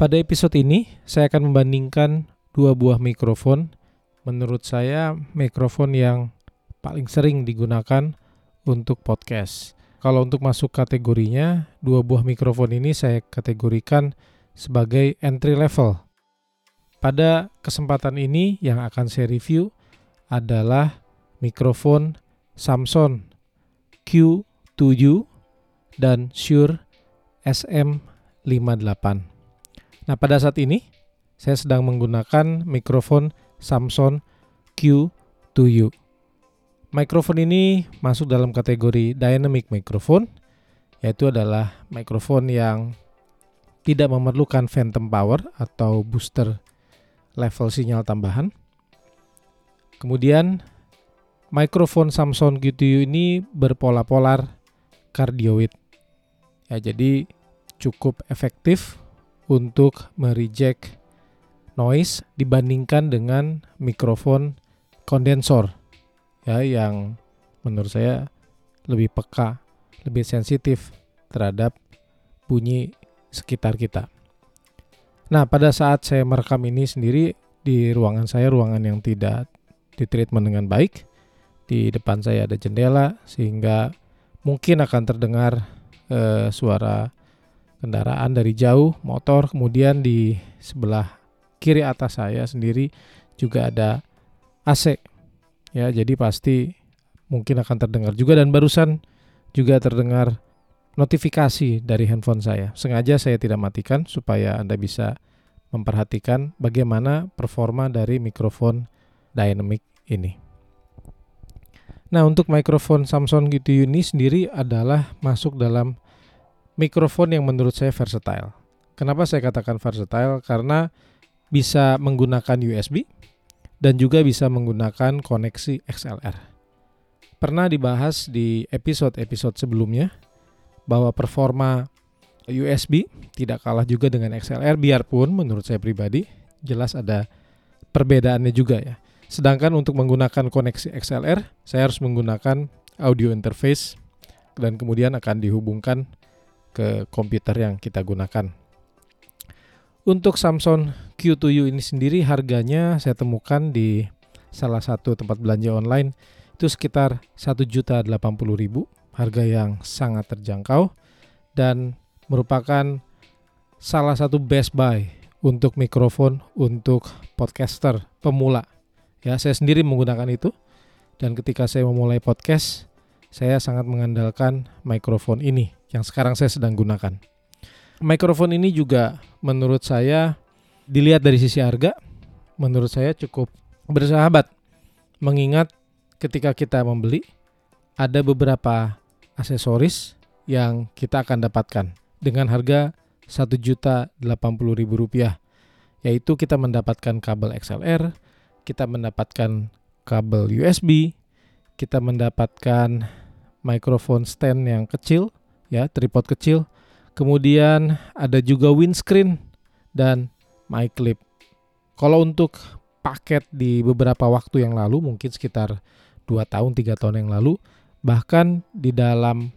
Pada episode ini, saya akan membandingkan dua buah mikrofon. Menurut saya, mikrofon yang paling sering digunakan untuk podcast. Kalau untuk masuk kategorinya, dua buah mikrofon ini saya kategorikan sebagai entry level. Pada kesempatan ini yang akan saya review adalah mikrofon Samsung Q7 dan Shure SM58. Nah, pada saat ini saya sedang menggunakan mikrofon Samsung Q2U. Mikrofon ini masuk dalam kategori dynamic microphone, yaitu adalah mikrofon yang tidak memerlukan phantom power atau booster level sinyal tambahan. Kemudian mikrofon Samsung Q2U ini berpola-polar cardioid. Ya, jadi cukup efektif untuk mereject noise dibandingkan dengan mikrofon kondensor ya yang menurut saya lebih peka, lebih sensitif terhadap bunyi sekitar kita. Nah, pada saat saya merekam ini sendiri di ruangan saya, ruangan yang tidak ditreatment dengan baik, di depan saya ada jendela sehingga mungkin akan terdengar eh, suara kendaraan dari jauh, motor, kemudian di sebelah kiri atas saya sendiri juga ada AC. Ya, jadi pasti mungkin akan terdengar juga dan barusan juga terdengar notifikasi dari handphone saya. Sengaja saya tidak matikan supaya Anda bisa memperhatikan bagaimana performa dari mikrofon dynamic ini. Nah, untuk mikrofon Samsung GTU ini sendiri adalah masuk dalam mikrofon yang menurut saya versatile. Kenapa saya katakan versatile? Karena bisa menggunakan USB dan juga bisa menggunakan koneksi XLR. Pernah dibahas di episode-episode sebelumnya bahwa performa USB tidak kalah juga dengan XLR biarpun menurut saya pribadi jelas ada perbedaannya juga ya. Sedangkan untuk menggunakan koneksi XLR saya harus menggunakan audio interface dan kemudian akan dihubungkan ke komputer yang kita gunakan. Untuk Samsung Q2U ini sendiri harganya saya temukan di salah satu tempat belanja online itu sekitar 1.080.000, harga yang sangat terjangkau dan merupakan salah satu best buy untuk mikrofon untuk podcaster pemula. Ya, saya sendiri menggunakan itu dan ketika saya memulai podcast, saya sangat mengandalkan mikrofon ini yang sekarang saya sedang gunakan. Mikrofon ini juga menurut saya dilihat dari sisi harga, menurut saya cukup bersahabat. Mengingat ketika kita membeli ada beberapa aksesoris yang kita akan dapatkan dengan harga Rp1.080.000 yaitu kita mendapatkan kabel XLR, kita mendapatkan kabel USB, kita mendapatkan mikrofon stand yang kecil ya tripod kecil. Kemudian ada juga windscreen dan mic clip. Kalau untuk paket di beberapa waktu yang lalu, mungkin sekitar 2 tahun, 3 tahun yang lalu, bahkan di dalam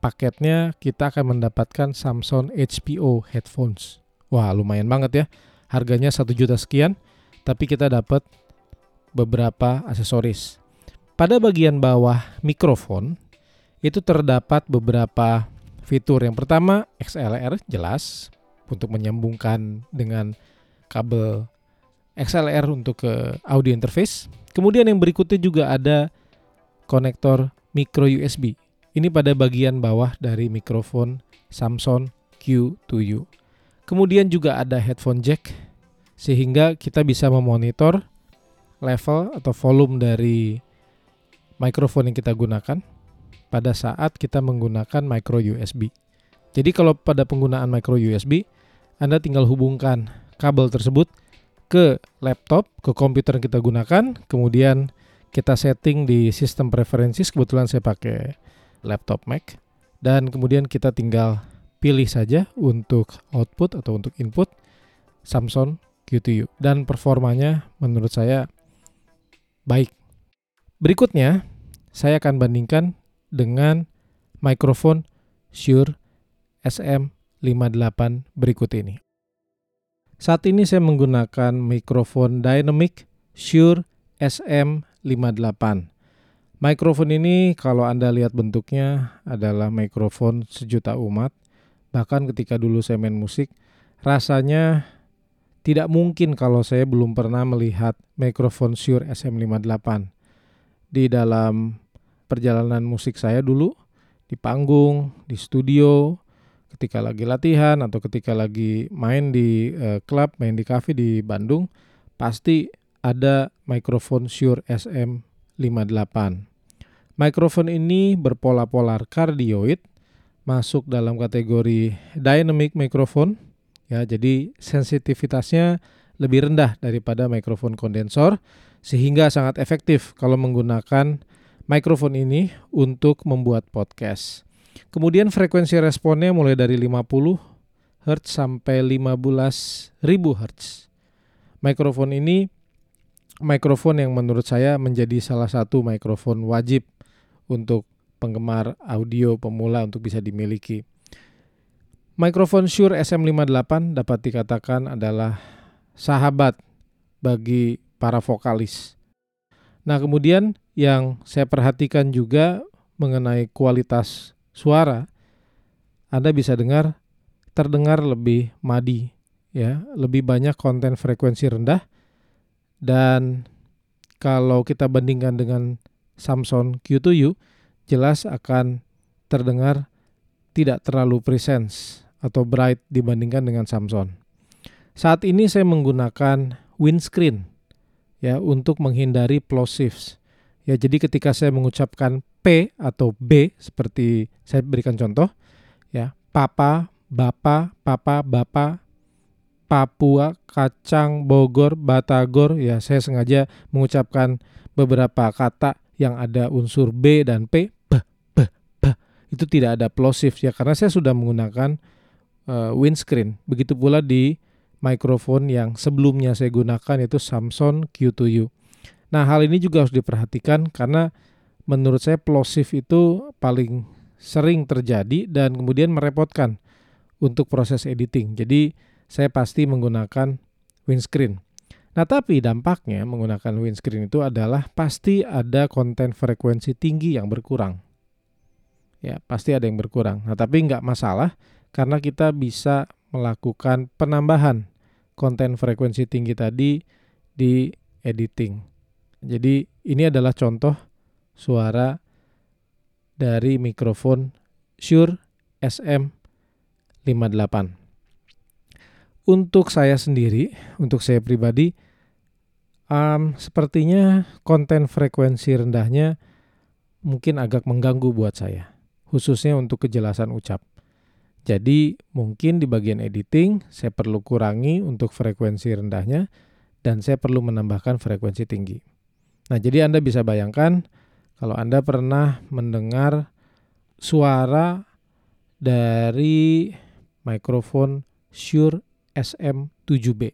paketnya kita akan mendapatkan Samsung HPO headphones. Wah, lumayan banget ya. Harganya 1 juta sekian, tapi kita dapat beberapa aksesoris. Pada bagian bawah mikrofon itu terdapat beberapa fitur. Yang pertama XLR jelas untuk menyambungkan dengan kabel XLR untuk ke audio interface. Kemudian yang berikutnya juga ada konektor micro USB. Ini pada bagian bawah dari mikrofon Samsung Q2U. Kemudian juga ada headphone jack sehingga kita bisa memonitor level atau volume dari mikrofon yang kita gunakan pada saat kita menggunakan micro USB. Jadi kalau pada penggunaan micro USB, Anda tinggal hubungkan kabel tersebut ke laptop, ke komputer yang kita gunakan, kemudian kita setting di sistem preferences, kebetulan saya pakai laptop Mac, dan kemudian kita tinggal pilih saja untuk output atau untuk input Samsung Q2U dan performanya menurut saya baik. Berikutnya, saya akan bandingkan dengan mikrofon Shure SM58 berikut ini. Saat ini saya menggunakan mikrofon Dynamic Shure SM58. Mikrofon ini kalau Anda lihat bentuknya adalah mikrofon sejuta umat. Bahkan ketika dulu saya main musik, rasanya tidak mungkin kalau saya belum pernah melihat mikrofon Shure SM58. Di dalam perjalanan musik saya dulu, di panggung, di studio, ketika lagi latihan atau ketika lagi main di uh, klub, main di cafe di Bandung, pasti ada mikrofon Shure SM58. Mikrofon ini berpola polar kardioid, masuk dalam kategori dynamic microphone, ya. Jadi sensitivitasnya lebih rendah daripada mikrofon kondensor, sehingga sangat efektif kalau menggunakan mikrofon ini untuk membuat podcast. Kemudian frekuensi responnya mulai dari 50 Hz sampai 15.000 Hz. Mikrofon ini mikrofon yang menurut saya menjadi salah satu mikrofon wajib untuk penggemar audio pemula untuk bisa dimiliki. Mikrofon Shure SM58 dapat dikatakan adalah sahabat bagi para vokalis. Nah, kemudian yang saya perhatikan juga mengenai kualitas suara, Anda bisa dengar terdengar lebih madi ya, lebih banyak konten frekuensi rendah dan kalau kita bandingkan dengan Samsung Q2U jelas akan terdengar tidak terlalu presence atau bright dibandingkan dengan Samsung. Saat ini saya menggunakan windscreen ya untuk menghindari plosives. Ya, jadi ketika saya mengucapkan P atau B seperti saya berikan contoh ya, papa, bapa, papa, bapa, Papua, kacang, Bogor, Batagor, ya saya sengaja mengucapkan beberapa kata yang ada unsur B dan P, b, b, b, itu tidak ada plosive ya karena saya sudah menggunakan uh, windscreen. Begitu pula di mikrofon yang sebelumnya saya gunakan yaitu Samsung Q2U. Nah, hal ini juga harus diperhatikan karena menurut saya plosive itu paling sering terjadi dan kemudian merepotkan untuk proses editing. Jadi, saya pasti menggunakan windscreen. Nah, tapi dampaknya menggunakan windscreen itu adalah pasti ada konten frekuensi tinggi yang berkurang. Ya, pasti ada yang berkurang. Nah, tapi nggak masalah karena kita bisa melakukan penambahan konten frekuensi tinggi tadi di editing. Jadi, ini adalah contoh suara dari mikrofon Shure SM58. Untuk saya sendiri, untuk saya pribadi, um, sepertinya konten frekuensi rendahnya mungkin agak mengganggu buat saya, khususnya untuk kejelasan ucap. Jadi mungkin di bagian editing saya perlu kurangi untuk frekuensi rendahnya dan saya perlu menambahkan frekuensi tinggi. Nah, jadi Anda bisa bayangkan kalau Anda pernah mendengar suara dari mikrofon Shure SM7B.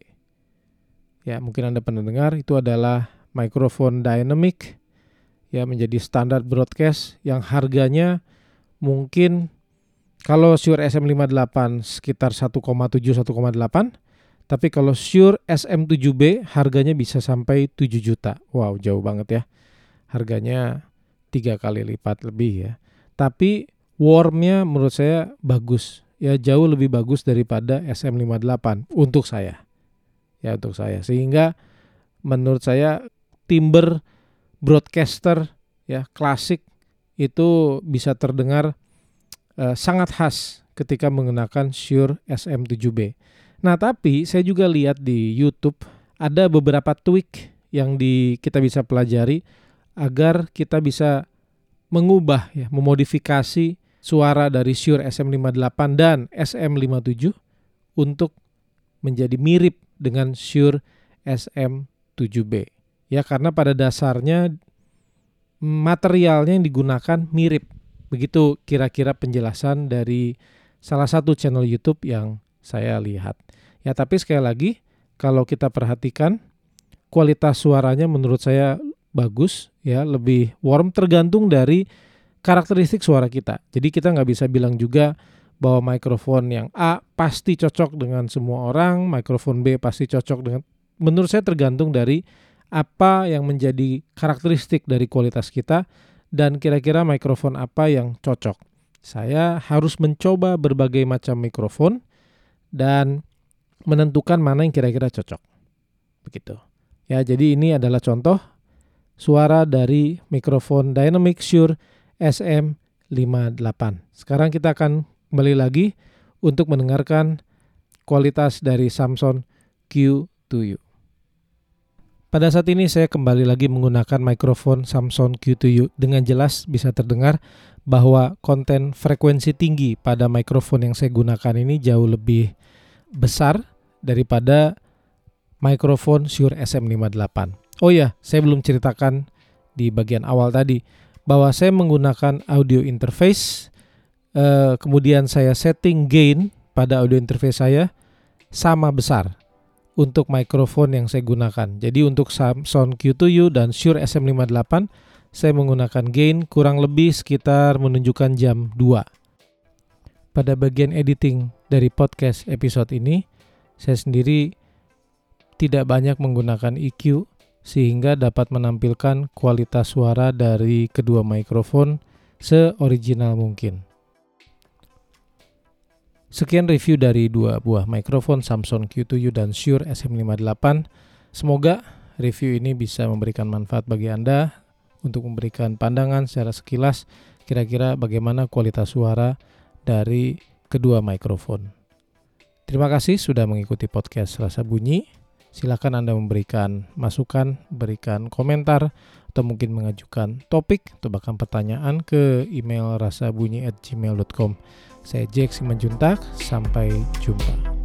Ya, mungkin Anda pernah dengar itu adalah mikrofon dynamic ya menjadi standar broadcast yang harganya mungkin kalau Shure SM58 sekitar 1,7 1,8 tapi kalau Shure SM7B harganya bisa sampai 7 juta. Wow, jauh banget ya. Harganya tiga kali lipat lebih ya. Tapi warmnya menurut saya bagus ya jauh lebih bagus daripada SM58 untuk saya. Ya untuk saya. Sehingga menurut saya timber broadcaster ya klasik itu bisa terdengar eh, sangat khas ketika menggunakan Shure SM7B. Nah, tapi saya juga lihat di YouTube ada beberapa tweak yang di kita bisa pelajari agar kita bisa mengubah ya, memodifikasi suara dari Shure SM58 dan SM57 untuk menjadi mirip dengan Shure SM7B. Ya, karena pada dasarnya materialnya yang digunakan mirip. Begitu kira-kira penjelasan dari salah satu channel YouTube yang saya lihat. Ya, tapi sekali lagi kalau kita perhatikan kualitas suaranya menurut saya bagus ya, lebih warm tergantung dari karakteristik suara kita. Jadi kita nggak bisa bilang juga bahwa mikrofon yang A pasti cocok dengan semua orang, mikrofon B pasti cocok dengan menurut saya tergantung dari apa yang menjadi karakteristik dari kualitas kita dan kira-kira mikrofon apa yang cocok. Saya harus mencoba berbagai macam mikrofon dan menentukan mana yang kira-kira cocok. Begitu. Ya, jadi ini adalah contoh suara dari mikrofon Dynamic Shure SM58. Sekarang kita akan kembali lagi untuk mendengarkan kualitas dari Samsung Q2U. Pada saat ini saya kembali lagi menggunakan mikrofon Samsung Q2U dengan jelas bisa terdengar bahwa konten frekuensi tinggi pada mikrofon yang saya gunakan ini jauh lebih besar daripada mikrofon Shure SM58. Oh ya, saya belum ceritakan di bagian awal tadi bahwa saya menggunakan audio interface eh, kemudian saya setting gain pada audio interface saya sama besar untuk mikrofon yang saya gunakan. Jadi untuk Samsung Q2U dan Shure SM58 saya menggunakan gain kurang lebih sekitar menunjukkan jam 2. Pada bagian editing dari podcast episode ini, saya sendiri tidak banyak menggunakan EQ sehingga dapat menampilkan kualitas suara dari kedua mikrofon seoriginal mungkin. Sekian review dari dua buah mikrofon Samsung Q2U dan Shure SM58. Semoga review ini bisa memberikan manfaat bagi Anda untuk memberikan pandangan secara sekilas kira-kira bagaimana kualitas suara dari kedua mikrofon. Terima kasih sudah mengikuti podcast Rasa Bunyi. Silakan Anda memberikan masukan, berikan komentar, atau mungkin mengajukan topik atau bahkan pertanyaan ke email rasabunyi@gmail.com. Saya Jack Simanjuntak, sampai jumpa.